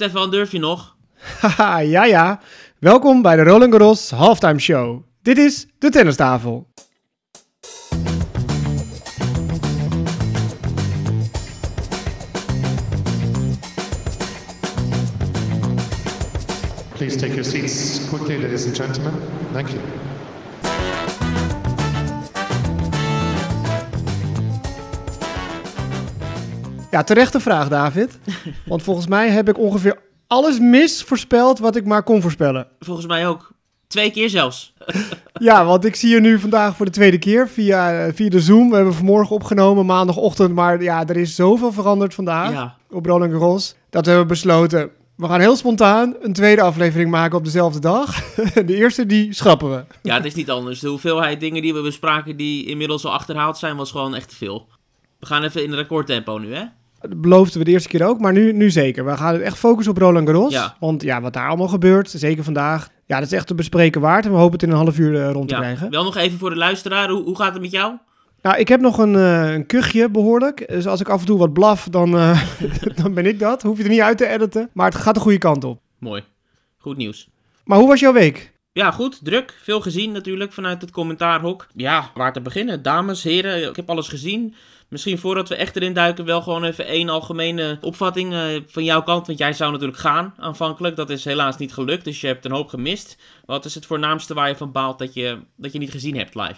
Stefan, durf je nog? Haha, ja ja. Welkom bij de Roland Garros Halftime Show. Dit is de tennistafel. Please take your seats quickly, ladies and gentlemen. Thank you. Ja, terechte vraag, David. Want volgens mij heb ik ongeveer alles mis voorspeld wat ik maar kon voorspellen. Volgens mij ook. Twee keer zelfs. Ja, want ik zie je nu vandaag voor de tweede keer via, eh, via de Zoom. We hebben vanmorgen opgenomen, maandagochtend. Maar ja, er is zoveel veranderd vandaag Ja. op Roland Garros. Dat we hebben besloten, we gaan heel spontaan een tweede aflevering maken op dezelfde dag. De eerste, die schrappen we. ja, het is niet anders. De hoeveelheid dingen die we bespraken die inmiddels al achterhaald zijn, was gewoon echt te veel. We gaan even in recordtempo nu, hè? Dat beloofden we de eerste keer ook, maar nu, nu zeker. We gaan echt focussen op Roland Garros. Ja. Want ja, wat daar allemaal gebeurt, zeker vandaag. Ja, dat is echt te bespreken waard. En we hopen het in een half uur eh, rond te Ja. krijgen. Wel nog even voor de luisteraar. Hoe, hoe gaat het met jou? Nou, ik heb nog een, eh, een kuchje behoorlijk. Dus als ik af en toe wat blaf, dan, eh, dan ben ik dat. Hoef je er niet uit te editen. Maar het gaat de goede kant op. Mooi. Goed nieuws. Maar hoe was jouw week? Ja, goed. Druk. Veel gezien natuurlijk vanuit het commentaarhok. Ja, waar te beginnen? Dames, heren, ik heb alles gezien. Misschien voordat we echt erin duiken, wel gewoon even één algemene opvatting eh, van jouw kant. Want jij zou natuurlijk gaan aanvankelijk. Dat is helaas niet gelukt, dus je hebt een hoop gemist. Wat is het voornaamste waar je van baalt dat je, dat je niet gezien hebt live?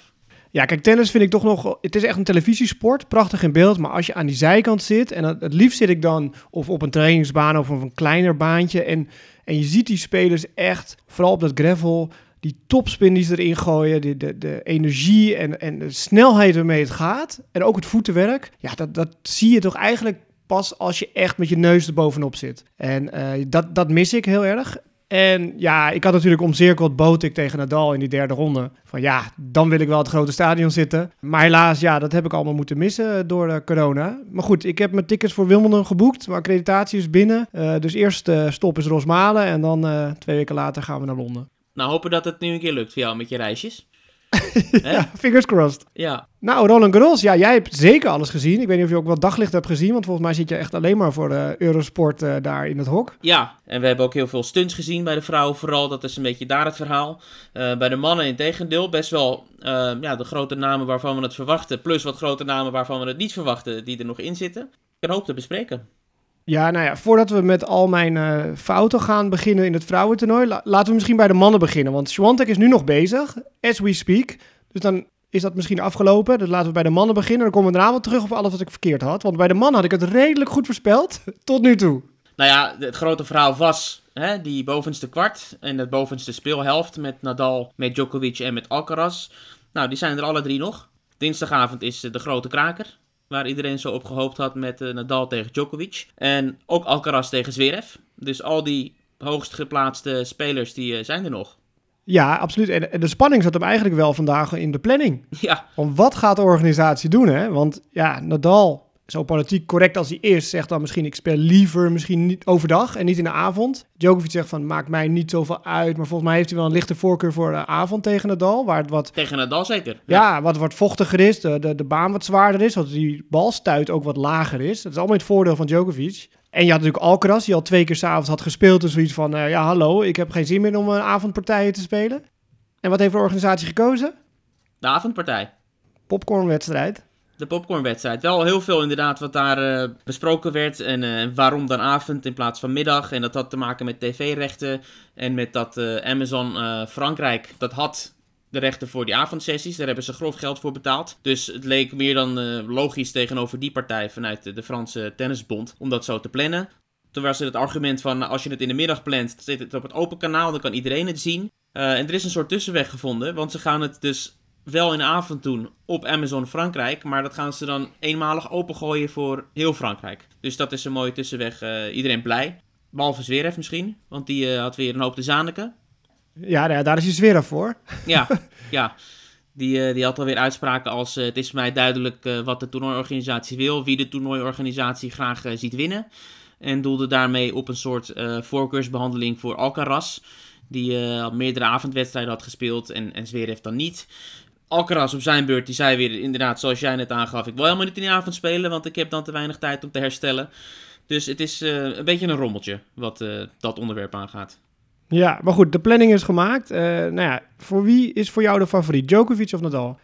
Ja, kijk, tennis vind ik toch nog... Het is echt een televisiesport, prachtig in beeld. Maar als je aan die zijkant zit... en het, liefst zit ik dan of op een trainingsbaan of op een kleiner baantje... en, en je ziet die spelers echt, vooral op dat gravel... die topspin die ze erin gooien... de, de, de energie en, en de snelheid waarmee het gaat... en ook het voetenwerk... ja, dat, dat zie je toch eigenlijk pas als je echt met je neus er bovenop zit. En eh, dat, dat mis ik heel erg. En ja, ik had natuurlijk omcirkeld bood ik tegen Nadal in die derde ronde. Van ja, dan wil ik wel het grote stadion zitten. Maar helaas, ja, dat heb ik allemaal moeten missen door corona. Maar goed, ik heb mijn tickets voor Wimbledon geboekt. Mijn accreditatie is binnen. Eh, dus eerst eh, stop is Rosmalen en dan twee weken later gaan we naar Londen. Nou, hopen dat het nu een keer lukt voor jou met je reisjes. Ja, fingers crossed. Ja, Nou, Roland Garros, ja, jij hebt zeker alles gezien. Ik weet niet of je ook wat daglicht hebt gezien, want volgens mij zit je echt alleen maar voor de Eurosport eh, daar in het hok. Ja, en we hebben ook heel veel stunts gezien bij de vrouwen vooral. Dat is een beetje daar het verhaal. Eh, bij de mannen in tegendeel best wel eh, ja, de grote namen waarvan we het verwachten. Plus wat grote namen waarvan we het niet verwachten die er nog in zitten. Ik hoop te bespreken. Ja, nou ja, voordat we met al mijn eh, fouten gaan beginnen in het vrouwentoernooi, la- laten we misschien bij de mannen beginnen. Want Swantek is nu nog bezig, as we speak. Dus dan is dat misschien afgelopen. Dus laten we bij de mannen beginnen. Dan komen we daarna wel terug op alles wat ik verkeerd had. Want bij de mannen had ik het redelijk goed voorspeld, tot nu toe. Nou ja, het grote verhaal was hè, die bovenste kwart en de bovenste speelhelft met Nadal, met Djokovic en met Alcaraz. Nou, die zijn er alle drie nog. Dinsdagavond is eh, de grote kraker, waar iedereen zo op gehoopt had met eh, Nadal tegen Djokovic. En ook Alcaraz tegen Zverev. Dus al die hoogst geplaatste spelers die eh, zijn er nog. Ja, absoluut. En, en de spanning zat hem eigenlijk wel vandaag in de planning. Ja, Van wat gaat de organisatie doen, hè? Want ja, Nadal, zo politiek correct als hij is, zegt dan misschien ik speel liever misschien niet overdag en niet in de avond. Djokovic zegt van maakt mij niet zoveel uit, maar volgens mij heeft hij wel een lichte voorkeur voor de avond tegen Nadal, waar het wat, tegen Nadal zeker. ja, wat, wat vochtiger is, de, de, de baan wat zwaarder is, dat die balstuit ook wat lager is. Dat is allemaal het voordeel van Djokovic. En je had natuurlijk Alcaraz, die al twee keer s'avonds had gespeeld. Dus zoiets van, eh, ja hallo, ik heb geen zin meer om een avondpartijen te spelen. En wat heeft de organisatie gekozen? De avondpartij. Popcornwedstrijd. De popcornwedstrijd. Wel heel veel inderdaad wat daar eh, besproken werd. En eh, waarom dan avond in plaats van middag. En dat had te maken met tv-rechten. En met dat eh, Amazon Frankrijk, dat had de rechten voor die avondsessies. Daar hebben ze grof geld voor betaald. Dus het leek meer dan logisch tegenover die partij vanuit de, Franse Tennisbond om dat zo te plannen. Toen was er het argument van nou, als je het in de middag plant, zit het op het open kanaal, dan kan iedereen het zien. En er is een soort tussenweg gevonden, want ze gaan het dus wel in de avond doen op Amazon Frankrijk, maar dat gaan ze dan eenmalig opengooien voor heel Frankrijk. Dus dat is een mooie tussenweg. eh, iedereen blij. Behalve Zverev misschien, want die eh, had weer een hoop te zaniken. Ja, nou ja, daar is je sfeer voor. Ja, ja. Die, eh, die had alweer uitspraken als: Het is mij duidelijk wat de toernooiorganisatie wil, wie de toernooiorganisatie graag ziet winnen. En doelde daarmee op een soort eh, voorkeursbehandeling voor Alcaraz, die al meerdere avondwedstrijden had gespeeld en, en Zverev dan niet. Alcaraz op zijn beurt, die zei weer inderdaad, zoals jij net aangaf, ik wil helemaal niet in de avond spelen, want ik heb dan te weinig tijd om te herstellen. Dus het is eh, een beetje een rommeltje wat eh, dat onderwerp aangaat. Ja, maar goed, de planning is gemaakt. Eh, nou ja, voor wie is voor jou de favoriet? Djokovic of Nadal?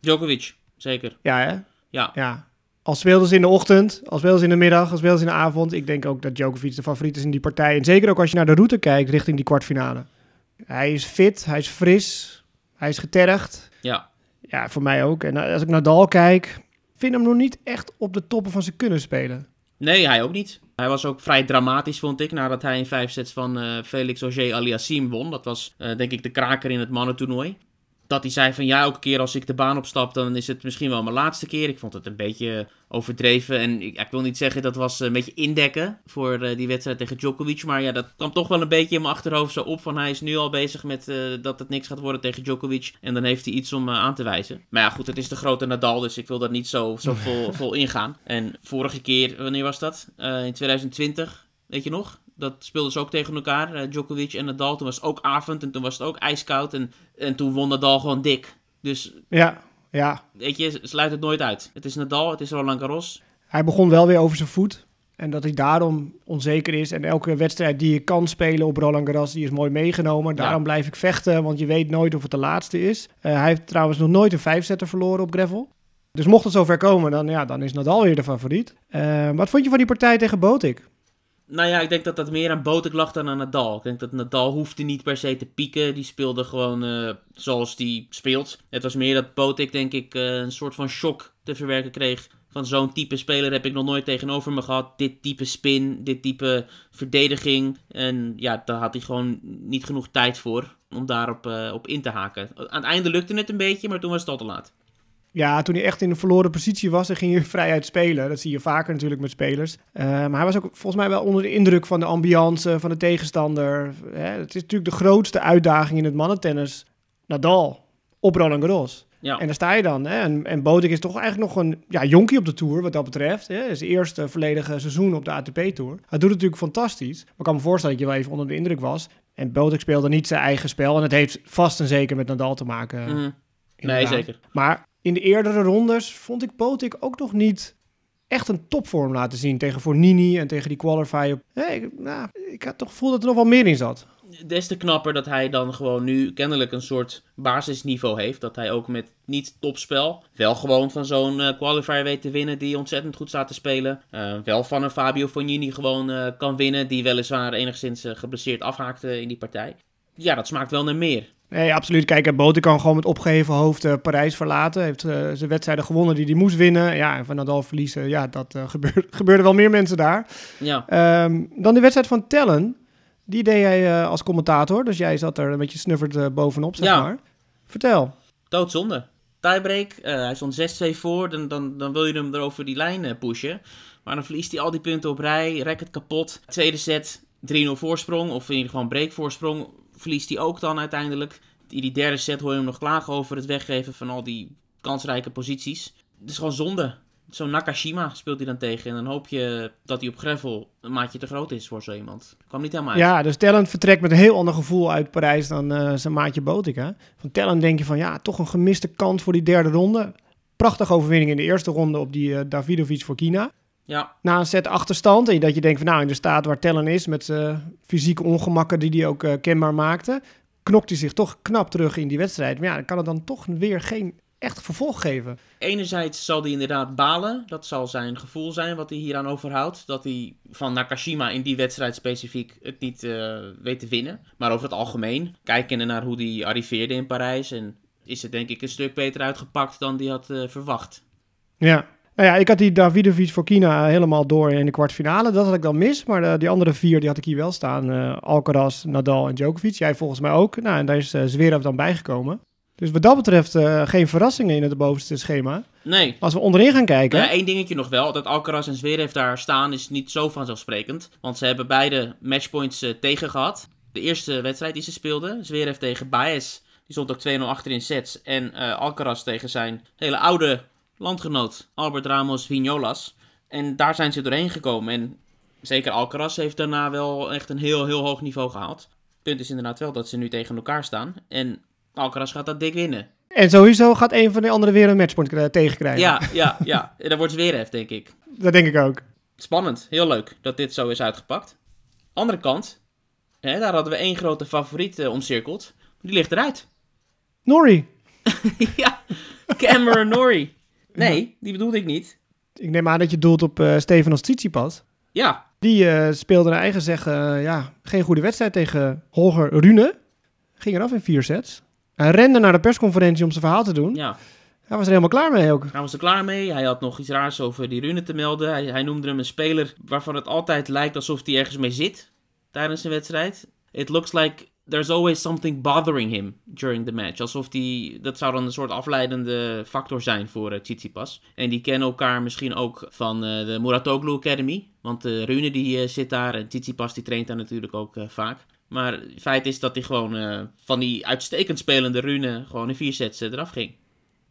Djokovic, zeker. Ja, hè? Ja. Ja. Als speelden ze in de ochtend, als speelden ze in de middag, als speelden ze in de avond. Ik denk ook dat Djokovic de favoriet is in die partij. En zeker ook als je naar de route kijkt richting die kwartfinale. Hij is fit, hij is fris, hij is getergd. Ja. Ja, voor mij ook. En als ik naar Nadal kijk, vind hem nog niet echt op de toppen van zijn kunnen spelen. Nee, hij ook niet. Hij was ook vrij dramatisch, vond ik, nadat hij in vijf sets van eh, Felix Auger Aliassime won. Dat was, eh, denk ik, de kraker in het mannentoernooi. Dat hij zei van, ja, elke keer als ik de baan opstap, dan is het misschien wel mijn laatste keer. Ik vond het een beetje overdreven. En ik, ik wil niet zeggen, dat was een beetje indekken voor eh, die wedstrijd tegen Djokovic. Maar ja, dat kwam toch wel een beetje in mijn achterhoofd zo op. Van hij is nu al bezig met eh, dat het niks gaat worden tegen Djokovic. En dan heeft hij iets om eh, aan te wijzen. Maar ja, goed, het is de grote Nadal, dus ik wil daar niet zo, zo vol, vol ingaan. En vorige keer, wanneer was dat? Eh, in 2020, weet je nog? Dat speelden ze ook tegen elkaar, eh, Djokovic en Nadal. Toen was het ook avond en toen was het ook ijskoud. En, en toen won Nadal gewoon dik. Dus Ja, ja. weet je, sluit het nooit uit. Het is Nadal, het is Roland Garros. Hij begon wel weer over zijn voet. En dat hij daarom onzeker is. En elke wedstrijd die je kan spelen op Roland Garros, die is mooi meegenomen. Ja. Daarom blijf ik vechten, want je weet nooit of het de laatste is. Eh, hij heeft trouwens nog nooit een vijfzetter verloren op gravel. Dus mocht het zover komen, dan, ja, dan is Nadal weer de favoriet. Eh, wat vond je van die partij tegen Botik? Nou ja, ik denk dat dat meer aan Botek lag dan aan Nadal. Ik denk dat Nadal hoefde niet per se te pieken. Die speelde gewoon eh, zoals die speelt. Het was meer dat Botek, denk ik, eh, een soort van shock te verwerken kreeg. Van zo'n type speler heb ik nog nooit tegenover me gehad. Dit type spin, dit type verdediging. En ja, daar had hij gewoon niet genoeg tijd voor om daarop eh, op in te haken. Aan het einde lukte het een beetje, maar toen was het al te laat. Ja, toen hij echt in een verloren positie was, dan ging hij vrijheid spelen. Dat zie je vaker natuurlijk met spelers. Eh, maar hij was ook volgens mij wel onder de indruk van de ambiance, van de tegenstander. Hè, het is natuurlijk de grootste uitdaging in het mannentennis. Nadal, op Roland Garros. Ja. En daar sta je dan. Hè? En, en is toch eigenlijk nog een ja, jonkie op de Tour, wat dat betreft. Hè? Het eerste volledige seizoen op de ATP-tour. Hij doet het natuurlijk fantastisch. Maar ik kan me voorstellen dat je wel even onder de indruk was. En Botik speelde niet zijn eigen spel. En het heeft vast en zeker met Nadal te maken. Mhm. Nee, inderdaad. zeker. Maar in de eerdere rondes vond ik Botik ook nog niet echt een topvorm laten zien. Tegen Fornini en tegen die qualifier. Nee, ik, nou, ik had toch gevoel dat er nog wel meer in zat. des te knapper dat hij dan gewoon nu kennelijk een soort basisniveau heeft. Dat hij ook met niet topspel wel gewoon van zo'n eh, qualifier weet te winnen die ontzettend goed staat te spelen. Eh, wel van een Fabio Fognini gewoon eh, kan winnen, die weliswaar enigszins geblesseerd afhaakte in die partij. Ja, dat smaakt wel naar meer. Nee, absoluut. Kijk, en Botik kan gewoon met opgeheven hoofd eh, Parijs verlaten. Heeft eh, zijn wedstrijden gewonnen die hij moest winnen. Ja, en van Nadal verliezen, ja, dat eh gebeurde, gebeurde wel meer mensen daar. Ja, Ehm, dan de wedstrijd van Tellen. Die deed jij eh, als commentator. Dus jij zat er een beetje snufferd eh, bovenop, zeg Ja. maar. Vertel. doodzonde. Tiebreak, eh, hij stond 6-2 voor, dan, dan, dan wil je hem er over die lijn eh, pushen. Maar dan verliest hij al die punten op rij, racket kapot. Tweede set, 3-0 voorsprong, of in ieder geval een breakvoorsprong, verliest hij ook dan uiteindelijk. In die derde set hoor je hem nog klagen over het weggeven van al die kansrijke posities. Het is gewoon zonde. Zo'n Nakashima speelt hij dan tegen. En dan hoop je dat hij op gravel een maatje te groot is voor zo iemand. Kwam niet helemaal uit. Ja, dus Tellen vertrekt met een heel ander gevoel uit Parijs dan eh, zijn maatje Botik. Hè? Van Tellen denk je van, ja, toch een gemiste kans voor die derde ronde. Prachtige overwinning in de eerste ronde op die eh, Davidovic voor Kina. Ja, Na een set achterstand, en dat je denkt van nou, in de staat waar Tellen is, met zijn fysieke ongemakken die hij ook eh, kenbaar maakte, knokt hij zich toch knap terug in die wedstrijd. Maar ja, dan kan het dan toch weer geen echt vervolg geven. Enerzijds zal hij inderdaad balen. Dat zal zijn gevoel zijn wat hij hieraan overhoudt. Dat hij van Nakashima in die wedstrijd specifiek het niet eh, weet te winnen. Maar over het algemeen, kijkende naar hoe hij arriveerde in Parijs... En is het denk ik een stuk beter uitgepakt dan hij had eh, verwacht. Ja. Nou ja, ik had die Davidovic voor Kina helemaal door in de kwartfinale. Dat had ik dan mis, maar de, die andere vier die had ik hier wel staan. eh, Alcaraz, Nadal en Djokovic. Jij volgens mij ook. Nou, en daar is uh, Zverev dan bijgekomen. Dus wat dat betreft uh, geen verrassingen in het bovenste schema. Nee. Als we onderin gaan kijken... Ja, één dingetje nog wel. Dat Alcaraz en Zverev daar staan is niet zo vanzelfsprekend. Want ze hebben beide matchpoints uh, tegen gehad. De eerste wedstrijd die ze speelden, Zverev tegen Baez... Die stond ook 2-0 achter in sets. En uh, Alcaraz tegen zijn hele oude landgenoot Albert Ramos Vignolas. En daar zijn ze doorheen gekomen. En zeker Alcaraz heeft daarna wel echt een heel, heel hoog niveau gehaald. Het punt is inderdaad wel dat ze nu tegen elkaar staan. En Alcaraz gaat dat dik winnen. En sowieso gaat een van de anderen weer een matchpoint tegenkrijgen. Ja, ja, ja. En dan wordt Zverev, denk ik. Dat denk ik ook. Spannend, heel leuk dat dit zo is uitgepakt. Andere kant, hè, daar hadden we één grote favoriet uh, omcirkeld. Die ligt eruit. Norrie. ja, Cameron Norrie. Nee, die bedoelde ik niet. Ik neem aan dat je doelt op uh, Stefanos Tsitsipas. Ja. Die uh, speelde naar eigen zeggen ja, geen goede wedstrijd tegen Holger Rune. Ging eraf in vier sets. Hij rende naar de persconferentie om zijn verhaal te doen. Ja. Hij was er helemaal klaar mee ook. Hij was er klaar mee. Hij had nog iets raars over die Rune te melden. Hij, hij noemde hem een speler waarvan het altijd lijkt alsof hij ergens mee zit tijdens een wedstrijd. It looks like there's always something bothering him during the match. Alsof die, dat zou dan een soort afleidende factor zijn voor uh, Tsitsipas. En die kennen elkaar misschien ook van uh, de Muratoglu Academy. Want uh, Rune die zit daar en Tsitsipas die traint daar natuurlijk ook vaak. Maar het feit is dat hij gewoon van die uitstekend spelende Rune gewoon in vier sets eraf ging.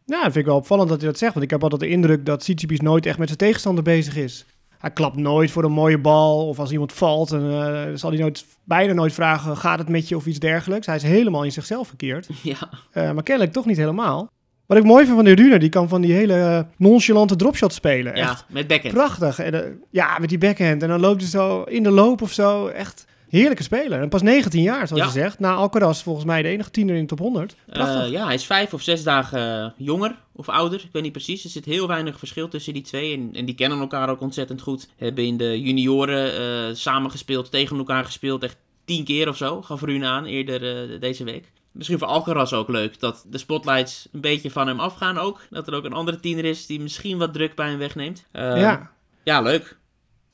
Ja, dat vind ik wel opvallend dat hij dat zegt. Want ik heb altijd de indruk dat Tsitsipas nooit echt met zijn tegenstander bezig is. Hij klapt nooit voor een mooie bal. Of als iemand valt, en, uh, zal hij nooit, bijna nooit vragen: gaat het met je of iets dergelijks. Hij is helemaal in zichzelf verkeerd. Ja. Uh, maar kennelijk toch niet helemaal. Wat ik mooi vind van de Rune, die kan van die hele nonchalante dropshot spelen. Ja, echt met backhand. Prachtig. En, ja, met die backhand. En dan loopt hij zo in de loop of zo. Echt heerlijke speler. En pas 19 jaar, zoals je zegt. Na Alcaraz volgens mij de enige tiener in de top 100. Prachtig. Eh, ja, hij is vijf of zes dagen jonger of ouder. Ik weet niet precies. Er zit heel weinig verschil tussen die twee. En, en die kennen elkaar ook ontzettend goed. Hebben in de junioren eh samengespeeld, tegen elkaar gespeeld. Echt tien keer of zo. Gaf Rune aan eerder eh, deze week. Misschien voor Alcaraz ook leuk dat de spotlights een beetje van hem afgaan ook. Dat er ook een andere tiener is die misschien wat druk bij hem wegneemt. Ja. Ja, leuk.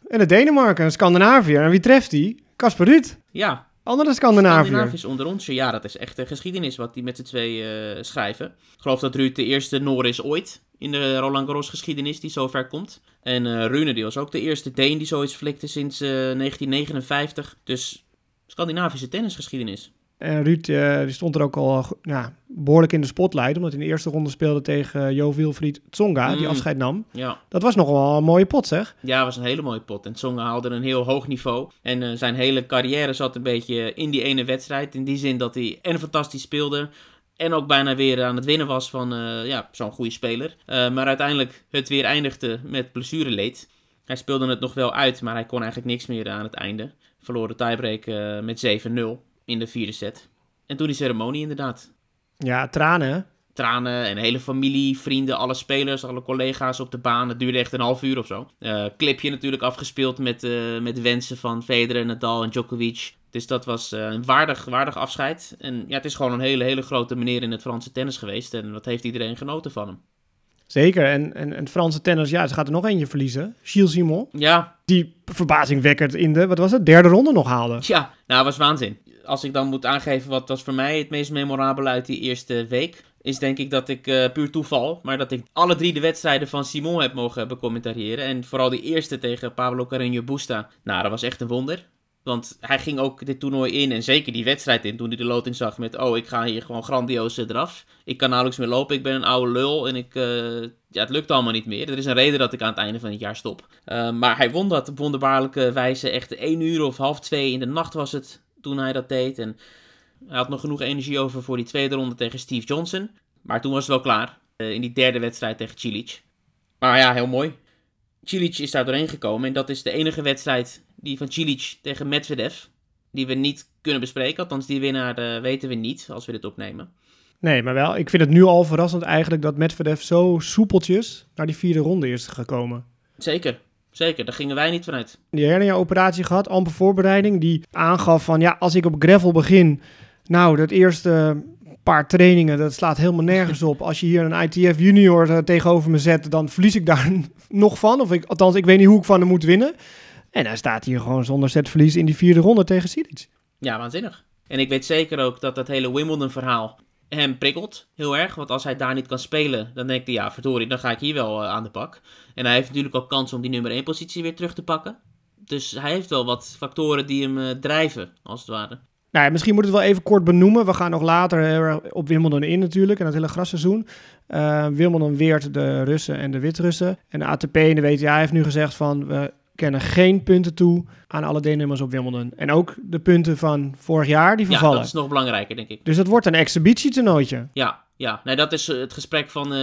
En de Denemarken, Scandinaviër. En wie treft die? Kasper Ruud. Ja, Andere Scandinaviër. Scandinavisch onder ons. Ja, dat is echt een geschiedenis wat die met z'n twee eh, schrijven. Ik geloof dat Ruud de eerste Noor is ooit in de Roland Garros geschiedenis die zo ver komt. En eh Rune die was ook de eerste Deen die zoiets flikte sinds eh, 1959. Dus Scandinavische tennisgeschiedenis. En Ruud eh, die stond er ook al eh, ja, behoorlijk in de spotlight. Omdat hij in de eerste ronde speelde tegen eh, Jo Wilfried Tsonga. Die Mm. afscheid nam. Ja. Dat was nog wel een mooie pot zeg. Ja, was een hele mooie pot. En Tsonga haalde een heel hoog niveau. En zijn hele carrière zat een beetje in die ene wedstrijd. In die zin dat hij en fantastisch speelde. En ook bijna weer aan het winnen was van ja, zo'n goede speler. Maar uiteindelijk het weer eindigde met blessureleed. Hij speelde het nog wel uit, maar hij kon eigenlijk niks meer aan het einde. Verloor de tiebreak met 7-0 in de vierde set. En toen die ceremonie inderdaad. Ja, tranen? Tranen en hele familie, vrienden, alle spelers, alle collega's op de baan. Het duurde echt een half uur of zo. Eh, clipje natuurlijk afgespeeld met, eh, met wensen van Federer, Nadal en Djokovic. Dus dat was eh, een waardig, waardig afscheid. En ja, het is gewoon een hele, hele grote meneer in het Franse tennis geweest. En wat heeft iedereen genoten van hem. Zeker. En, en, en het Franse tennis, ja, ze gaat er nog eentje verliezen. Gilles Simon. Ja, Die verbazingwekkend in de, wat was het, derde ronde nog haalde. Ja, nou, was waanzin. Als ik dan moet aangeven wat was voor mij het meest memorabele uit die eerste week, is denk ik dat ik eh, puur toeval, maar dat ik alle drie de wedstrijden van Simon heb mogen becommentariëren. En vooral die eerste tegen Pablo Carreño Busta. Nou, dat was echt een wonder. Want hij ging ook dit toernooi in en zeker die wedstrijd in toen hij de loting zag met... Oh, ik ga hier gewoon grandioos eraf. Ik kan nauwelijks meer lopen, ik ben een oude lul en ik... eh, ja, het lukt allemaal niet meer. Er is een reden dat ik aan het einde van het jaar stop. Eh, maar hij won dat op wonderbaarlijke wijze. Echt één uur of half twee in de nacht was het toen hij dat deed. En hij had nog genoeg energie over voor die tweede ronde tegen Steve Johnson. Maar toen was het wel klaar. eh, in die derde wedstrijd tegen Cilic. Maar ja, heel mooi. Cilic is daar doorheen gekomen. En dat is de enige wedstrijd die van Cilic tegen Medvedev. Die we niet kunnen bespreken. Althans, die winnaar eh, weten we niet als we dit opnemen. Nee, maar wel. Ik vind het nu al verrassend eigenlijk dat Medvedev zo soepeltjes naar die vierde ronde is gekomen. Zeker, zeker. Daar gingen wij niet vanuit. Die hernia-operatie gehad, amper voorbereiding, die aangaf van ja, als ik op gravel begin, nou, dat eerste paar trainingen, dat slaat helemaal nergens op. Als je hier een ITF junior eh, tegenover me zet, dan verlies ik daar nog van. Of ik, althans, ik weet niet hoe ik van hem moet winnen. En hij staat hier gewoon zonder setverlies in die vierde ronde tegen Silic. Ja, waanzinnig. En ik weet zeker ook dat dat hele Wimbledon-verhaal hem prikkelt heel erg. Want als hij daar niet kan spelen, dan denkt hij, ja, verdorie, dan ga ik hier wel eh, aan de pak. En hij heeft natuurlijk ook kans om die nummer 1 positie weer terug te pakken. Dus hij heeft wel wat factoren die hem eh, drijven, als het ware. Nou ja, misschien moet het wel even kort benoemen. We gaan nog later erg op Wimbledon in natuurlijk, en het hele grasseizoen. Eh Wimbledon weert de Russen en de Wit-Russen. En de ATP en de WTA heeft nu gezegd van... we kennen geen punten toe aan alle deelnemers op Wimbledon. En ook de punten van vorig jaar, die Ja, vervallen. dat is nog belangrijker, denk ik. Dus het wordt een exhibitietoernooitje. Ja, ja. Nee, dat is eh, het gesprek van eh,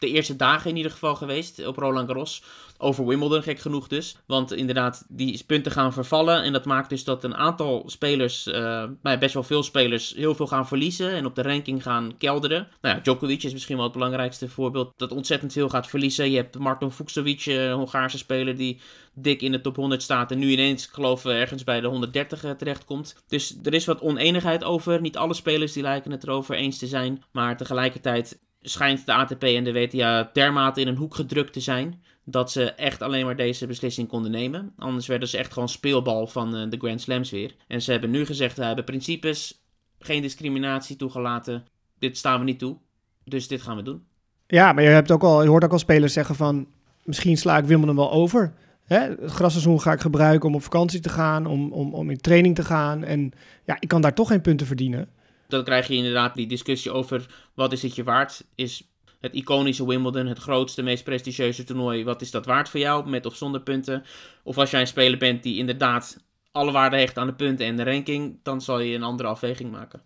de eerste dagen in ieder geval geweest op Roland Garros. Over Wimbledon, gek genoeg dus. Want inderdaad, die punten gaan vervallen. En dat maakt dus dat een aantal spelers, uh, best wel veel spelers, heel veel gaan verliezen. En op de ranking gaan kelderen. Nou ja, Djokovic is misschien wel het belangrijkste voorbeeld. Dat ontzettend veel gaat verliezen. Je hebt Martin Fucsovic, een eh, Hongaarse speler, die dik in de top 100 staat. En nu ineens, geloof ik, ergens bij de 130 uh, terechtkomt. Dus er is wat oneenigheid over. Niet alle spelers die lijken het erover eens te zijn. Maar tegelijkertijd schijnt de ATP en de WTA dermate in een hoek gedrukt te zijn dat ze echt alleen maar deze beslissing konden nemen. Anders werden ze echt gewoon speelbal van uh, de Grand Slams weer. En ze hebben nu gezegd, we hebben principes, geen discriminatie toegelaten. Dit staan we niet toe, dus dit gaan we doen. Ja, maar je, hebt ook al, je hoort ook al spelers zeggen van, misschien sla ik Wimbledon wel over. Hè? Het grasseizoen ga ik gebruiken om op vakantie te gaan, om, om, om in training te gaan. En ja, ik kan daar toch geen punten verdienen. Dan krijg je inderdaad die discussie over wat is het je waard, is het iconische Wimbledon, het grootste, meest prestigieuze toernooi. Wat is dat waard voor jou, met of zonder punten? Of als jij een speler bent die inderdaad alle waarde hecht aan de punten en de ranking, dan zal je een andere afweging maken.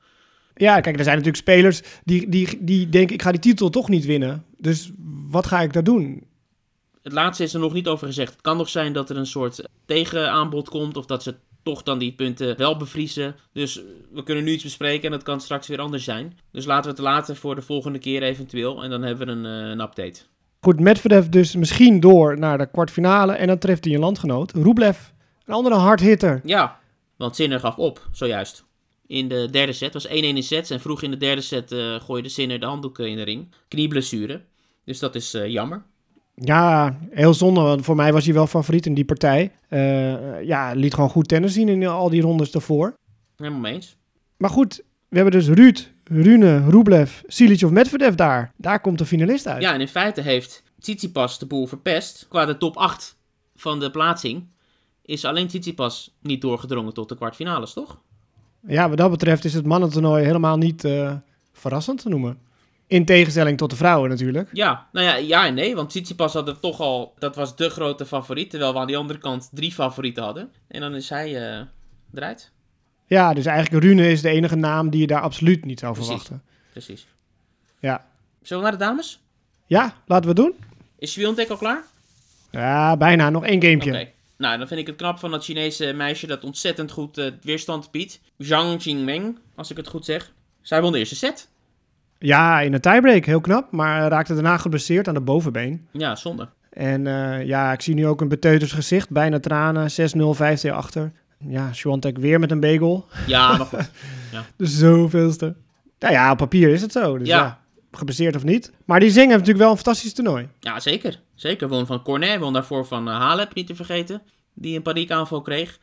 Ja, kijk, er zijn natuurlijk spelers die, die, die denken, ik ga die titel toch niet winnen. Dus wat ga ik daar doen? Het laatste is er nog niet over gezegd. Het kan nog zijn dat er een soort tegenaanbod komt of dat ze toch dan die punten wel bevriezen. Dus we kunnen nu iets bespreken en dat kan straks weer anders zijn. Dus laten we het laten voor de volgende keer eventueel. En dan hebben we een, uh, een update. Goed, Medvedev dus misschien door naar de kwartfinale. En dan treft hij een landgenoot. Rublev, een andere hardhitter. Ja, want Sinner gaf op, zojuist. In de derde set. Was 1-1 in sets. En vroeg in de derde set uh, gooide Sinner de handdoeken in de ring. Knieblessure. Dus dat is uh, jammer. Ja, heel zonde, want voor mij was hij wel favoriet in die partij. Uh, ja, liet gewoon goed tennis zien in al die rondes daarvoor. Helemaal mee eens. Maar goed, we hebben dus Ruud, Rune, Rublev, Silic of Medvedev daar. Daar komt de finalist uit. Ja, en in feite heeft Tsitsipas de boel verpest. Qua de top 8 van de plaatsing is alleen Tsitsipas niet doorgedrongen tot de kwartfinales, toch? Ja, wat dat betreft is het mannentoernooi helemaal niet uh, verrassend te noemen. In tegenstelling tot de vrouwen natuurlijk. Ja, nou ja, ja en nee. Want Tsitsipas had het toch al... Dat was de grote favoriet. Terwijl we aan die andere kant drie favorieten hadden. En dan is hij uh, eruit. Ja, dus eigenlijk Rune is de enige naam die je daar absoluut niet zou verwachten. Precies. Ja. Zullen we naar de dames? Ja, laten we het doen. Is Swiatek al klaar? Ja, bijna. Nog één gamepje. Oké. Okay. Nou, dan vind ik het knap van dat Chinese meisje dat ontzettend goed uh, weerstand biedt. Zhang Jingmeng, als ik het goed zeg. Zij won de eerste set. Ja, in een tiebreak, heel knap. Maar raakte daarna geblesseerd aan de bovenbeen. Ja, zonde. En uh, ja, ik zie nu ook een beteuters gezicht. Bijna tranen, 6-0, 5-2 achter. Ja, Swantek weer met een bagel. Ja, maar goed. Ja. de zoveelste. Nou ja, op papier is het zo. Dus ja. ja geblesseerd of niet. Maar die zingen natuurlijk wel een fantastisch toernooi. Ja, zeker. Zeker. Won van Cornet, won daarvoor van uh, Halep, niet te vergeten. Die een paniekaanval kreeg.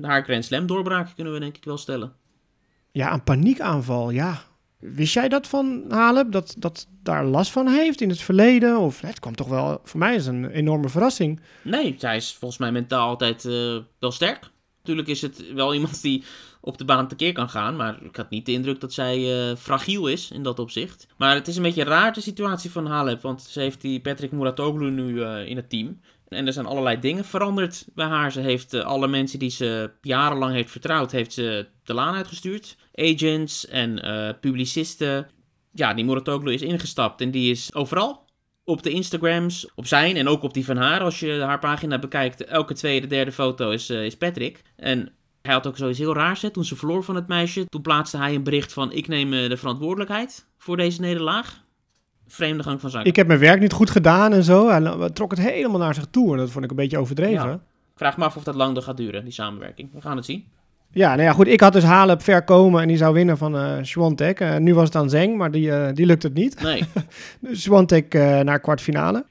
Haar Grand Slam doorbraak kunnen we denk ik wel stellen. Ja, een paniekaanval, ja. Wist jij dat van Halep? Dat, dat daar last van heeft in het verleden? Of het kwam toch wel, voor mij is een enorme verrassing. Nee, zij is volgens mij mentaal altijd uh, wel sterk. Natuurlijk is het wel iemand die op de baan tekeer kan gaan. Maar ik had niet de indruk dat zij uh, fragiel is in dat opzicht. Maar het is een beetje raar de situatie van Halep. Want ze heeft die Patrick Muratoglu nu uh, in het team. En er zijn allerlei dingen veranderd bij haar. Ze heeft uh, alle mensen die ze jarenlang heeft vertrouwd, heeft ze de laan uitgestuurd. Agents en publicisten. Ja, die Muratoglu is ingestapt en die is overal op de Instagrams, op zijn en ook op die van haar. Als je haar pagina bekijkt, elke tweede, derde foto is, uh, is Patrick. En hij had ook zoiets heel raars. Hè? Toen ze verloor van het meisje, toen plaatste hij een bericht van... ik neem de verantwoordelijkheid voor deze nederlaag. Vreemde gang van zaken. Ik heb mijn werk niet goed gedaan en zo. Hij trok het helemaal naar zich toe. En dat vond ik een beetje overdreven. Ja. Ik vraag me af of dat lang gaat duren, die samenwerking. We gaan het zien. Ja, nou ja, goed. Ik had dus Halep ver komen en die zou winnen van uh, Swantek. Uh, nu was het aan Zeng, maar die, uh, die lukt het niet. Nee. dus Swantek naar kwartfinale.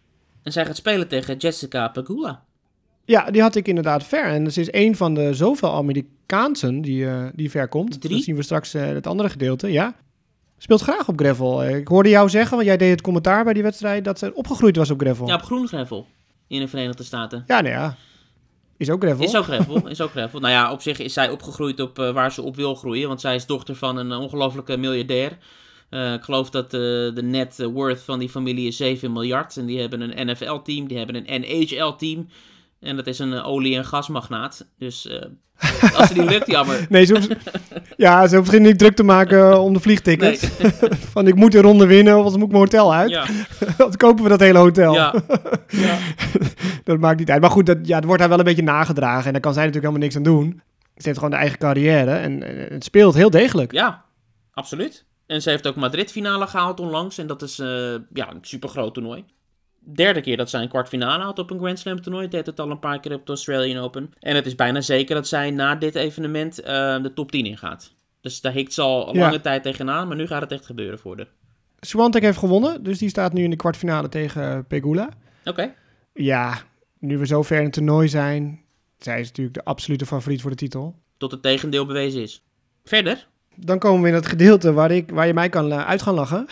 En zij gaat spelen tegen Jessica Pegula. Ja, die had ik inderdaad ver. En ze is een van de zoveel Amerikaansen die, die ver komt. Drie? Dan zien we straks het andere gedeelte, ja. Speelt graag op gravel. Ik hoorde jou zeggen, want jij deed het commentaar bij die wedstrijd, dat ze opgegroeid was op gravel. Ja, op groen gravel. In de Verenigde Staten. Ja, nou ja. Is ook gravel. Is ook gravel, is ook gravel. Nou ja, op zich is zij opgegroeid op uh, waar ze op wil groeien. Want zij is dochter van een ongelofelijke miljardair. Uh, ik geloof dat uh, de net worth van die familie is 7 miljard. En die hebben een NFL-team, die hebben een NHL-team. En dat is een eh, olie- en gasmagnaat. Dus eh, als het niet lukt, jammer. Nee, ze hoeft, ja, ze hoeft niet druk te maken om de vliegtickets. Van ik moet de ronde winnen, of anders moet ik mijn hotel uit. Ja, Dan kopen we dat hele hotel. ja. ja. Dat maakt niet uit. Maar goed, dat, ja, het wordt haar wel een beetje nagedragen. En daar kan zij natuurlijk helemaal niks aan doen. Ze heeft gewoon de eigen carrière. En, en het speelt heel degelijk. Ja, absoluut. En ze heeft ook Madrid-finale gehaald onlangs. En dat is eh, ja, een super groot toernooi. Derde keer dat zij een kwartfinale had op een Grand Slam toernooi. Deed het al een paar keer op de Australian Open. En het is bijna zeker dat zij na dit evenement eh, de top 10 ingaat. Dus daar hikt ze al Ja. lange tijd tegenaan. Maar nu gaat het echt gebeuren voor de. Swiatek heeft gewonnen. Dus die staat nu in de kwartfinale tegen eh, Pegula. Oké. Ja, nu we zo ver in het toernooi zijn... Zij is natuurlijk de absolute favoriet voor de titel. Tot het tegendeel bewezen is. Verder? Dan komen we in het gedeelte waar, ik, waar je mij kan eh, uit gaan lachen.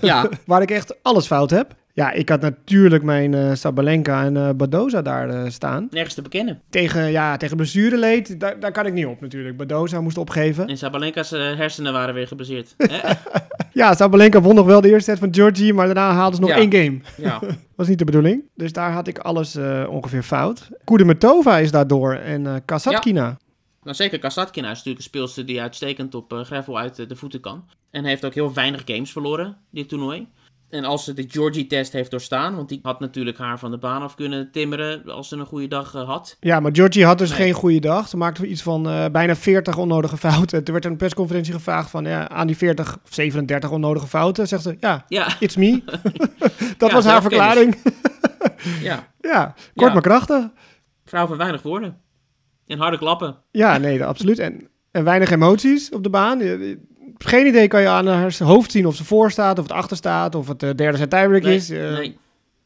Ja, Waar ik echt alles fout heb. Ja, ik had natuurlijk mijn eh Sabalenka en eh Badoza daar eh, staan. nergens te bekennen. Tegen, ja, tegen blessureleed, daar, daar kan ik niet op natuurlijk. Badoza moest opgeven. En Sabalenka's hersenen waren weer geblesseerd. Hè? Ja, Sabalenka won nog wel de eerste set van Georgie, maar daarna haalden ze nog Ja. één game. ja. Was niet de bedoeling. Dus daar had ik alles ongeveer fout. Kudermetova is daardoor en Kasatkina. Nou, zeker Kasatkina is natuurlijk een speelster die uitstekend op gravel uit de voeten kan. En heeft ook heel weinig games verloren, dit toernooi. En als ze de Georgie-test heeft doorstaan, want die had natuurlijk haar van de baan af kunnen timmeren als ze een goede dag eh, had. Ja, maar Georgie had dus Nee. geen goede dag. Ze maakte iets van eh, bijna 40 onnodige fouten. Er werd een persconferentie gevraagd van ja, aan die 40 of 37 onnodige fouten. Zegt ze, ja, Ja, it's me. Dat Ja, was haar verklaring. ja. ja, kort Ja. maar krachtig. Vrouw van weinig woorden. En harde klappen. Ja, nee, absoluut. En, en weinig emoties op de baan. Geen idee kan je aan haar hoofd zien of ze voor staat, of het achter staat, of het de derde set tiebreak Nee, is. Eh, nee.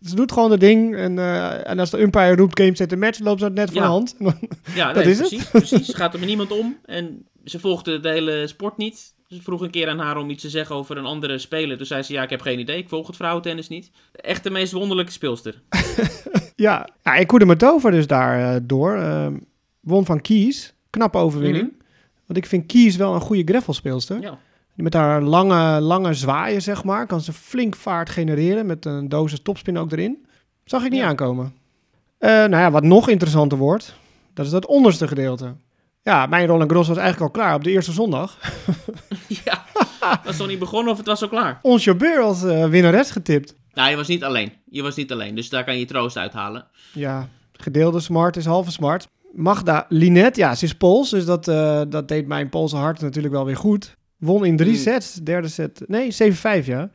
Ze doet gewoon het ding. En, eh, en als de umpire roept game set de match, loopt ze het net van Ja. de hand. Ja, Dat nee, is het. precies, precies. Ze gaat er met niemand om en ze volgde de hele sport niet. Ze vroeg een keer aan haar om iets te zeggen over een andere speler. Toen zei ze, ja, ik heb geen idee, ik volg het vrouwentennis niet. Echt de meest wonderlijke speelster. ja. ja, en Kudermetova dus daar eh, door. Ehm, won van Kies. Knappe overwinning. Mhm. Want ik vind Kies wel een goede greffelspeelster. Ja. Met haar lange, lange zwaaien, zeg maar, kan ze flink vaart genereren met een dosis topspin ook erin. Zag ik niet Ja. aankomen. Eh, nou ja, wat nog interessanter wordt, dat is dat onderste gedeelte. Ja, mijn Roland Gros was eigenlijk al klaar op de eerste zondag. ja, was nog niet begonnen of het was al klaar? Ons Jabeur als eh, winnares getipt. Nou, je was niet alleen. Je was niet alleen, dus daar kan je troost uithalen. Ja, gedeelde smart is halve smart. Magda Linet, ja, ze is Pools, dus dat, eh, dat deed mijn Poolse hart natuurlijk wel weer goed. Won in drie Mm. sets, derde set, nee, 7-5 ja.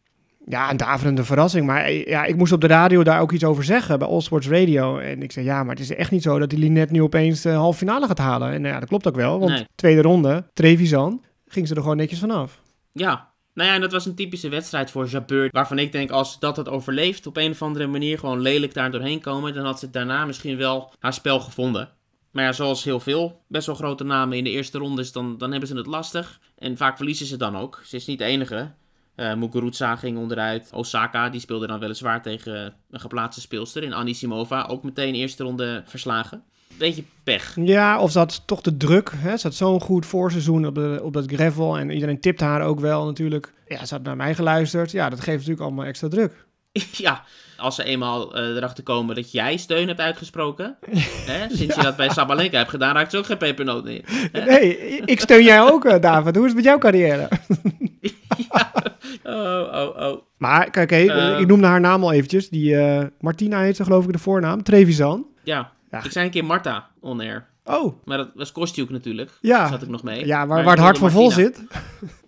Ja, een daverende verrassing, maar eh, ja, ik moest op de radio daar ook iets over zeggen, bij All Sports Radio. En ik zei, ja, maar het is echt niet zo dat die Linet nu opeens de halve finale gaat halen. En eh, ja, dat klopt ook wel, want Nee. tweede ronde, Trevisan, ging ze er gewoon netjes vanaf. Ja, nou ja, en dat was een typische wedstrijd voor Jabeur. Waarvan ik denk, als dat het overleeft, op een of andere manier gewoon lelijk daar doorheen komen, dan had ze daarna misschien wel haar spel gevonden. Maar ja, zoals heel veel best wel grote namen in de eerste rondes, dan, dan hebben ze het lastig. En vaak verliezen ze dan ook. Ze is niet de enige. Eh Muguruza ging onderuit. Osaka, die speelde dan weliswaar tegen een geplaatste speelster. En Anisimova ook meteen eerste ronde verslagen. Beetje pech. Ja, of had toch de druk. Hè? Ze had zo'n goed voorseizoen op, de, op dat gravel. En iedereen tipte haar ook wel natuurlijk. Ja, ze had naar mij geluisterd. Ja, dat geeft natuurlijk allemaal extra druk. Ja, als ze eenmaal eh, erachter komen dat jij steun hebt uitgesproken. hè, sinds je dat bij Sabalenka hebt gedaan, raakt ze ook geen pepernoot meer. Nee, ik steun jij ook, eh, David. Hoe is het met jouw carrière? Oh, oh, oh. Maar kijk, hé, Eh. ik noemde haar naam al eventjes. Die eh, Martina heet ze geloof ik de voornaam. Trevisan. Ja. Ja. ik zei een keer Marta on air. Oh, Maar dat was Kostjuk natuurlijk. ja. Zat ik nog mee. Ja, waar, waar het hart van vol zit.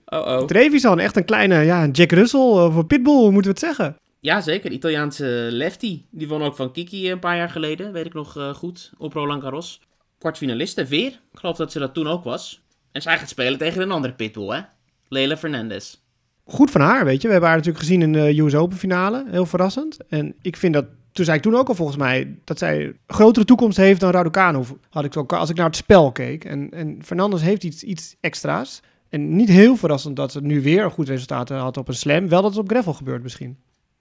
Oh, oh. Trevisan, echt een kleine, ja, een Jack Russell of een Pitbull, hoe moeten we het zeggen? Ja, zeker. Italiaanse lefty. Die won ook van Kiki een paar jaar geleden. Weet ik nog eh, goed. Op Roland Garros. Kwartfinaliste weer. Ik geloof dat ze dat toen ook was. En zij gaat spelen tegen een andere pitbull, hè? Leila Fernandez. Goed van haar, weet je. We hebben haar natuurlijk gezien in de US Open finale. Heel verrassend. En ik vind dat, toen zei ik toen ook al volgens mij, dat zij een grotere toekomst heeft dan Raducanu. Had ik ook, als ik naar het spel keek. En, en Fernandes heeft iets, iets extra's. En niet heel verrassend dat ze nu weer een goed resultaat had op een slam. Wel dat het op gravel gebeurt misschien.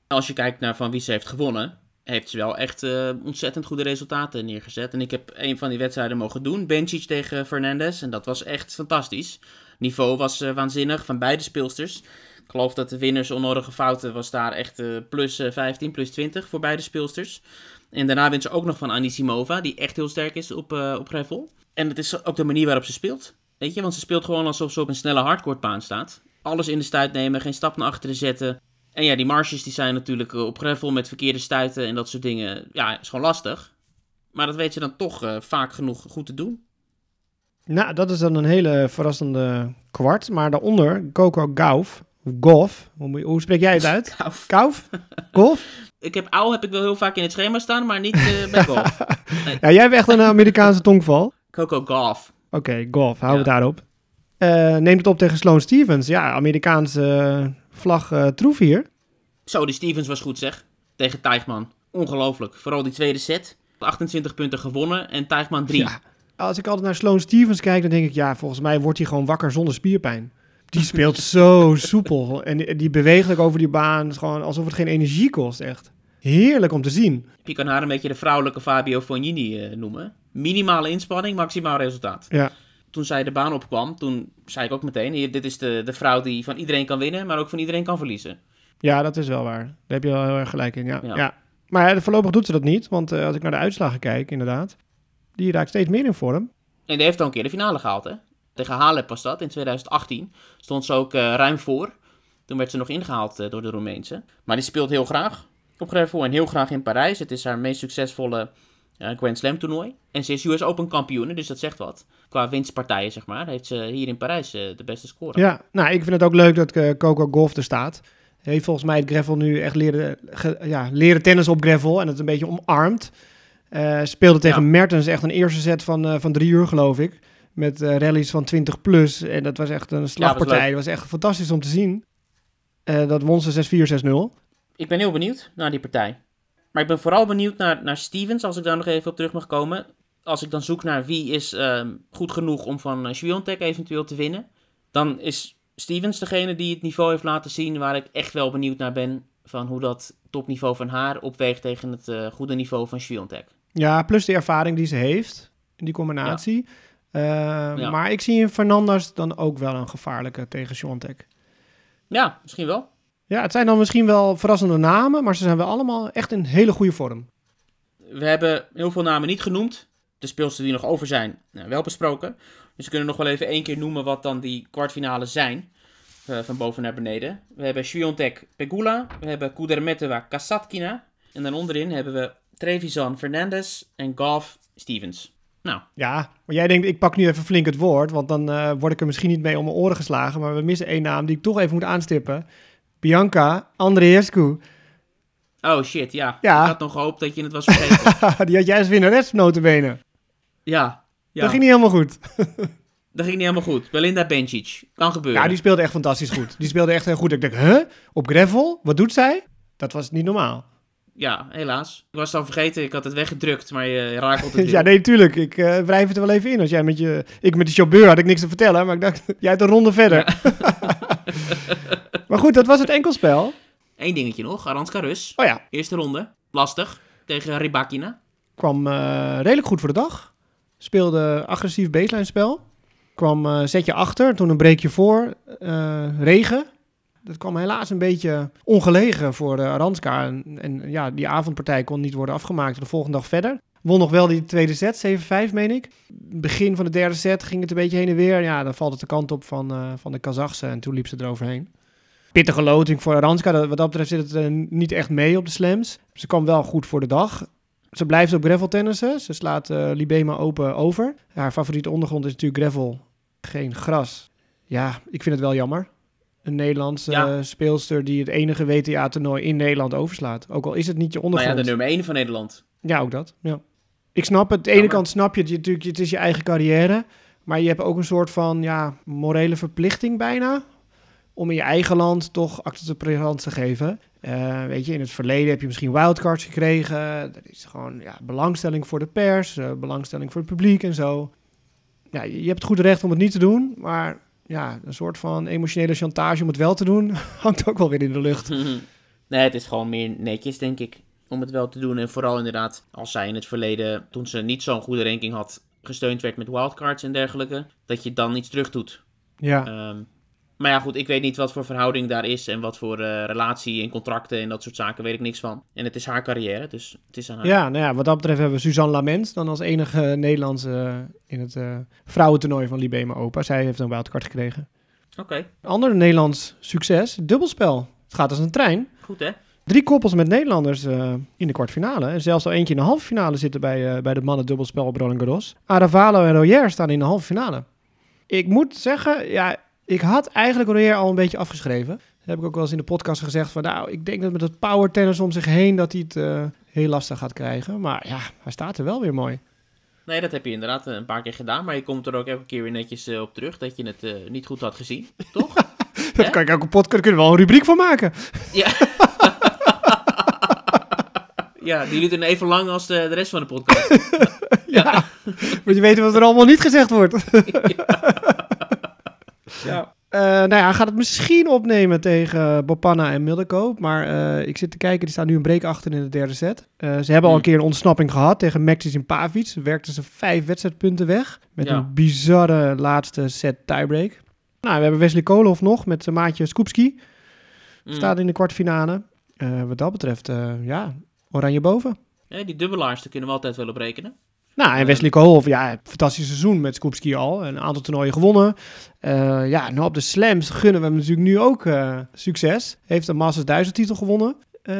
Als je kijkt naar van wie ze heeft gewonnen, heeft ze wel echt eh, ontzettend goede resultaten neergezet. En ik heb een van die wedstrijden mogen doen, Bencic tegen Fernandez. En dat was echt fantastisch. Niveau was eh, waanzinnig van beide speelsters. Ik geloof dat de winners onnodige fouten was daar echt eh, plus eh, 15, plus 20 voor beide speelsters. En daarna wint ze ook nog van Anisimova, die echt heel sterk is op, op gravel. En het is ook de manier waarop ze speelt. Weet je, want ze speelt gewoon alsof ze op een snelle hardcourtbaan staat. Alles in de stuit nemen, geen stap naar achteren zetten. En ja, die marges die zijn natuurlijk eh, op gravel met verkeerde stuiten en dat soort dingen. Ja, is gewoon lastig. Maar dat weet ze dan toch uh, vaak genoeg goed te doen. Nou, dat is dan een hele verrassende kwart. Maar daaronder Coco Gauff. Golf. Hoe, spreek jij het uit? Golf? Ik heb ouw heb ik wel heel vaak in het schema staan, maar niet uh, bij golf. Nee. Ja, jij hebt echt een Amerikaanse tongval. Coco Golf. Oké, okay, golf. Hou ja. het daarop. Uh, neemt het op tegen Sloane Stevens. Ja, Amerikaanse vlag uh, troef hier. Zo, die Stevens was goed zeg. Tegen Tijgman. Ongelooflijk. Vooral die tweede set. 28 punten gewonnen en Tijgman 3. Ja. Als ik altijd naar Sloane Stevens kijk, dan denk ik... ja, volgens mij wordt hij gewoon wakker zonder spierpijn. Die speelt zo soepel. En die beweeglijk over die baan. Gewoon alsof het geen energie kost, echt. Heerlijk om te zien. Je kan haar een beetje de vrouwelijke Fabio Fognini uh, noemen. Minimale inspanning, maximaal resultaat. Ja. Toen zij de baan opkwam, toen zei ik ook meteen... Hier, dit is de, de vrouw die van iedereen kan winnen, maar ook van iedereen kan verliezen. Ja, dat is wel waar. Daar heb je wel heel erg gelijk in, ja. ja. ja. Maar ja, voorlopig doet ze dat niet. Want uh, als ik naar de uitslagen kijk, inderdaad... die raakt steeds meer in vorm. En die heeft al een keer de finale gehaald, hè? Tegen Halep was dat, in 2018. Stond ze ook uh, ruim voor. Toen werd ze nog ingehaald uh, door de Roemeense. Maar die speelt heel graag op gravel en heel graag in Parijs. Het is haar meest succesvolle Grand Slam toernooi. En ze is US Open kampioen, dus dat zegt wat. Qua winstpartijen, zeg maar, heeft ze hier in Parijs de beste score. Ja, nou, ik vind het ook leuk dat Coco Golf er staat. Heeft volgens mij het gravel nu echt leren, ge, ja, leren tennis op gravel en het een beetje omarmd. speelde tegen ja. Mertens echt een eerste set van, van drie uur, geloof ik. Met uh, rallies van 20 plus. En dat was echt een slagpartij. Ja, dat was, echt fantastisch om te zien. Uh, dat won ze 6-4, 6-0. Ik ben heel benieuwd naar die partij. Maar ik ben vooral benieuwd naar, naar Stevens, als ik daar nog even op terug mag komen. Als ik dan zoek naar wie is uh, goed genoeg om van uh, Sviontek eventueel te winnen. Dan is Stevens degene die het niveau heeft laten zien waar ik echt wel benieuwd naar ben. Van hoe dat topniveau van haar opweegt tegen het goede niveau van Sviontek. Ja, plus de ervaring die ze heeft. In die combinatie. Ja. Uh, ja. Maar ik zie in Fernandes dan ook wel een gevaarlijke tegen Sjontek. Ja, misschien wel. Ja, het zijn dan misschien wel verrassende namen, maar ze zijn wel allemaal echt in hele goede vorm. We hebben heel veel namen niet genoemd. De speelsters die nog over zijn, nou, wel besproken. Dus we kunnen nog wel even één keer noemen wat dan die kwartfinales zijn. Uh, van boven naar beneden. We hebben Sviontek Pegula. We hebben Kudermetova Kasatkina. En dan onderin hebben we Trevisan Fernandez en Golf Stevens. Nou. Ja, maar jij denkt, ik pak nu even flink het woord, want dan uh, word ik er misschien niet mee om mijn oren geslagen. Maar we missen één naam die ik toch even moet aanstippen. Bianca Andreescu. Oh shit, ja. ja. Ik had nog gehoopt dat je het was vergeten. die had jij als winnares notenbenen. Ja, ja. Dat ging niet helemaal goed. dat ging niet helemaal goed. Belinda Bencic. Kan gebeuren. Ja, die speelde echt fantastisch goed. Die speelde echt heel goed. Ik dacht, huh? Op gravel? Wat doet zij? Dat was niet normaal ja, helaas. Ik was het al vergeten, ik had het weggedrukt, maar je rakelt het Ja, nee, tuurlijk. Ik uh, wrijf het er wel even in. Als jij met je... Ik met de chauffeur had ik niks te vertellen, maar ik dacht, jij hebt een ronde verder. Maar goed, dat was het enkelspel. Eén dingetje nog, Aranska Rus. Oh ja. Eerste ronde, lastig, tegen Rybakina. Kwam uh, redelijk goed voor de dag. Speelde agressief baseline spel. Kwam uh, zetje achter, toen een breekje voor. regen, dat kwam helaas een beetje ongelegen voor Aranska. En, en, ja, die avondpartij kon niet worden afgemaakt. De volgende dag verder. Won nog wel die tweede set, 7-5 meen ik. Begin van de derde set ging het een beetje heen en weer. Ja, dan valt het de kant op van, van de Kazachse en toen liep ze eroverheen. Pittige loting voor Aranska. Dat, wat dat betreft zit het uh, niet echt mee op de slams. Ze kwam wel goed voor de dag. Ze blijft op gravel tennissen. Ze slaat uh, Libema open over. Haar favoriete ondergrond is natuurlijk gravel, geen gras. Ja, ik vind het wel jammer een Nederlandse ja. speelster die het enige WTA-toernooi in Nederland overslaat. Ook al is het niet je ondergrond. Maar ja, de nummer 1 van Nederland. Ja, ook dat. Ja. Ik snap het. De ene kant snap je het, je, natuurlijk, het is je eigen carrière. Maar je hebt ook een soort van ja, morele verplichting bijna. Om in je eigen land toch acte de présence te geven. Uh, weet je, in het verleden heb je misschien wildcards gekregen. Er is gewoon ja, belangstelling voor de pers, uh, belangstelling voor het publiek en zo. Ja, je hebt het goed recht om het niet te doen. Maar ja, een soort van emotionele chantage om het wel te doen, hangt ook wel weer in de lucht. nee, het is gewoon meer netjes, denk ik, om het wel te doen. En vooral inderdaad, als zij in het verleden, toen ze niet zo'n goede ranking had, gesteund werd met wildcards en dergelijke, dat je dan iets terug doet. Ja. Um, Maar ja, goed, ik weet niet wat voor verhouding daar is en wat voor eh, relatie en contracten en dat soort zaken, weet ik niks van. En het is haar carrière, dus het is aan haar. Ja, nou ja, wat dat betreft hebben we Suzanne Lament dan als enige Nederlandse in het eh, vrouwentoernooi van Libema Open. Zij heeft een wildcard gekregen. Oké, Ander Nederlands succes, dubbelspel. Het gaat als een trein. goed hè? Drie koppels met Nederlanders eh, in de kwartfinale. En zelfs al eentje in de halve finale zitten bij, eh, bij de mannen dubbelspel op Roland Garros. Aravalo en Royer staan in de halve finale. Ik moet zeggen, ja, ik had eigenlijk Royer al een beetje afgeschreven. Dat heb ik ook wel eens in de podcast gezegd van, nou, ik denk dat met het power tennis om zich heen dat hij het eh, heel lastig gaat krijgen. Maar ja, hij staat er wel weer mooi. Nee, dat heb je inderdaad eh, een paar keer gedaan, maar je komt er ook elke keer weer netjes eh, op terug dat je het niet goed had gezien, toch? Daar Hè? kan ik ook een podcast, kunnen we wel een rubriek van maken. ja. ja, die duurt even lang als de, de rest van de podcast. Ja, moet je weten wat er allemaal niet gezegd wordt. ja. Eh, nou ja, hij gaat het misschien opnemen tegen Bopanna en Mildekoop. Maar eh, ik zit te kijken, die staan nu een break achter in de derde set. Eh, ze hebben al een Hmm. keer een ontsnapping gehad tegen Maxis en Pavic. Werkten ze vijf wedstrijdpunten weg. Met Ja. een bizarre laatste set tiebreak. Nou, we hebben Wesley Koolhof nog met zijn maatje Skupski. Mm. Staat in de kwartfinale. Wat dat betreft, ja, oranje boven. Ja, die dubbelaars, daar kunnen we altijd wel op rekenen. Nou, en Eh, Wesley Koolhof, ja, fantastisch seizoen met Skupski al. Een aantal toernooien gewonnen. Eh, ja, nou op de slams gunnen we hem natuurlijk nu ook eh, succes. Heeft een Masters 1000 titel gewonnen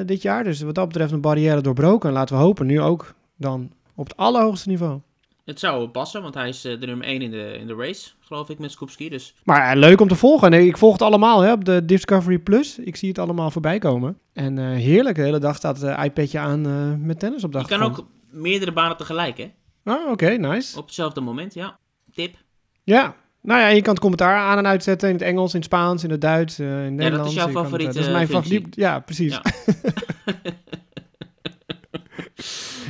dit jaar. Dus wat dat betreft een barrière doorbroken. En laten we hopen, nu ook dan op het allerhoogste niveau. Het zou passen, want hij is de nummer 1 in de, in de race, geloof ik, met Skupski. Dus Maar leuk om te volgen. Nee, ik volg het allemaal hè, op de Discovery Plus. Ik zie het allemaal voorbij komen. En heerlijk, de hele dag staat het iPadje aan met tennis op de je kan ook meerdere banen tegelijk, hè? Ah, oké, nice. Op hetzelfde moment, ja. Tip. Ja, nou ja, je kan het commentaar aan en uitzetten in het Engels, in het Spaans, in het Duits, eh, in het is Nederlands. jouw Je kan het, eh, favoriete dat is mijn favoriet. Ja, precies. Ja.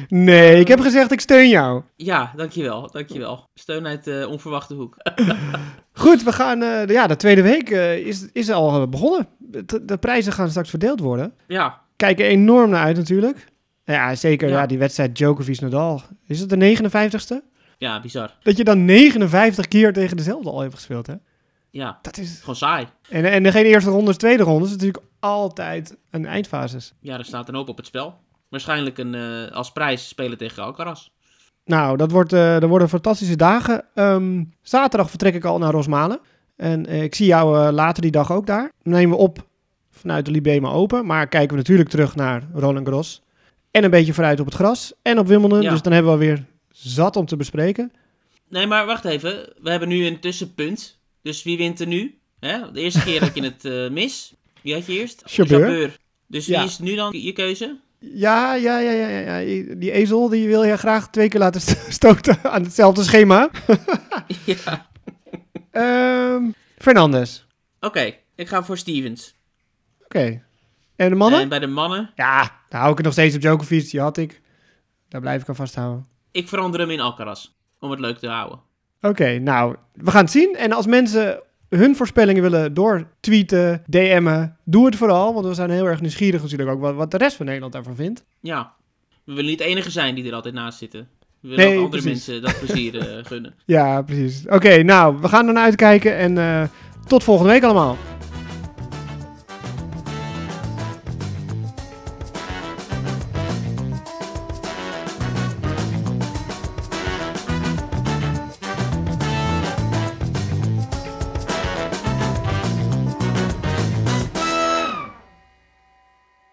nee, ik heb gezegd ik steun jou. Ja, dankjewel, dankjewel. Steun uit de onverwachte hoek. Goed, we gaan. eh, de- ja, de tweede week eh, is, is al eh, begonnen. De, de prijzen gaan straks verdeeld worden. Ja, Kijken enorm naar uit natuurlijk. Ja, zeker. Ja. Ja. die wedstrijd Djokovic-Nadal. Is het de 59ste? ja, bizar. Dat je dan 59 keer tegen dezelfde al heeft gespeeld, hè? Ja, Dat is... gewoon saai. En, en de geen eerste ronde tweede ronde. is natuurlijk altijd een eindfases. Ja, er staat een hoop op het spel. Waarschijnlijk een, eh, als prijs spelen tegen Alcaraz. Nou, dat, wordt, dat worden fantastische dagen. Ehm, zaterdag vertrek ik al naar Rosmalen. En eh, ik zie jou later die dag ook daar. Dan nemen we op vanuit de Libema Open. Maar kijken we natuurlijk terug naar Roland Garros. En een beetje vooruit op het gras. En op Wimbledon. Ja. Dus dan hebben we weer zat om te bespreken. Nee, maar wacht even. We hebben nu een tussenpunt. Dus wie wint er nu? Hè? De eerste keer dat je het eh mis. Wie had je eerst? Jabeur. Dus wie Ja. is nu dan je keuze? Ja, ja, ja, ja, ja. Die ezel die wil je graag twee keer laten st- stoten aan hetzelfde schema. ja. Ehm Fernandes. Oké, ik ga voor Stevens. Oké. En de mannen? En bij de mannen, Ja, daar hou ik het nog steeds op Djokovic. Die had ik. Daar blijf ik aan vasthouden. ik verander hem in Alcaraz. Om het leuk te houden. Oké, nou, we gaan het zien. En als mensen hun voorspellingen willen doortweeten, DM'en, doe het vooral. Want we zijn heel erg nieuwsgierig natuurlijk ook wat, wat de rest van Nederland daarvan vindt. Ja, we willen niet de enige zijn die er altijd naast zitten. We willen Nee, ook andere precies. mensen dat plezier eh, gunnen. Ja, precies. Oké, nou, we gaan ernaar uitkijken en eh, tot volgende week allemaal.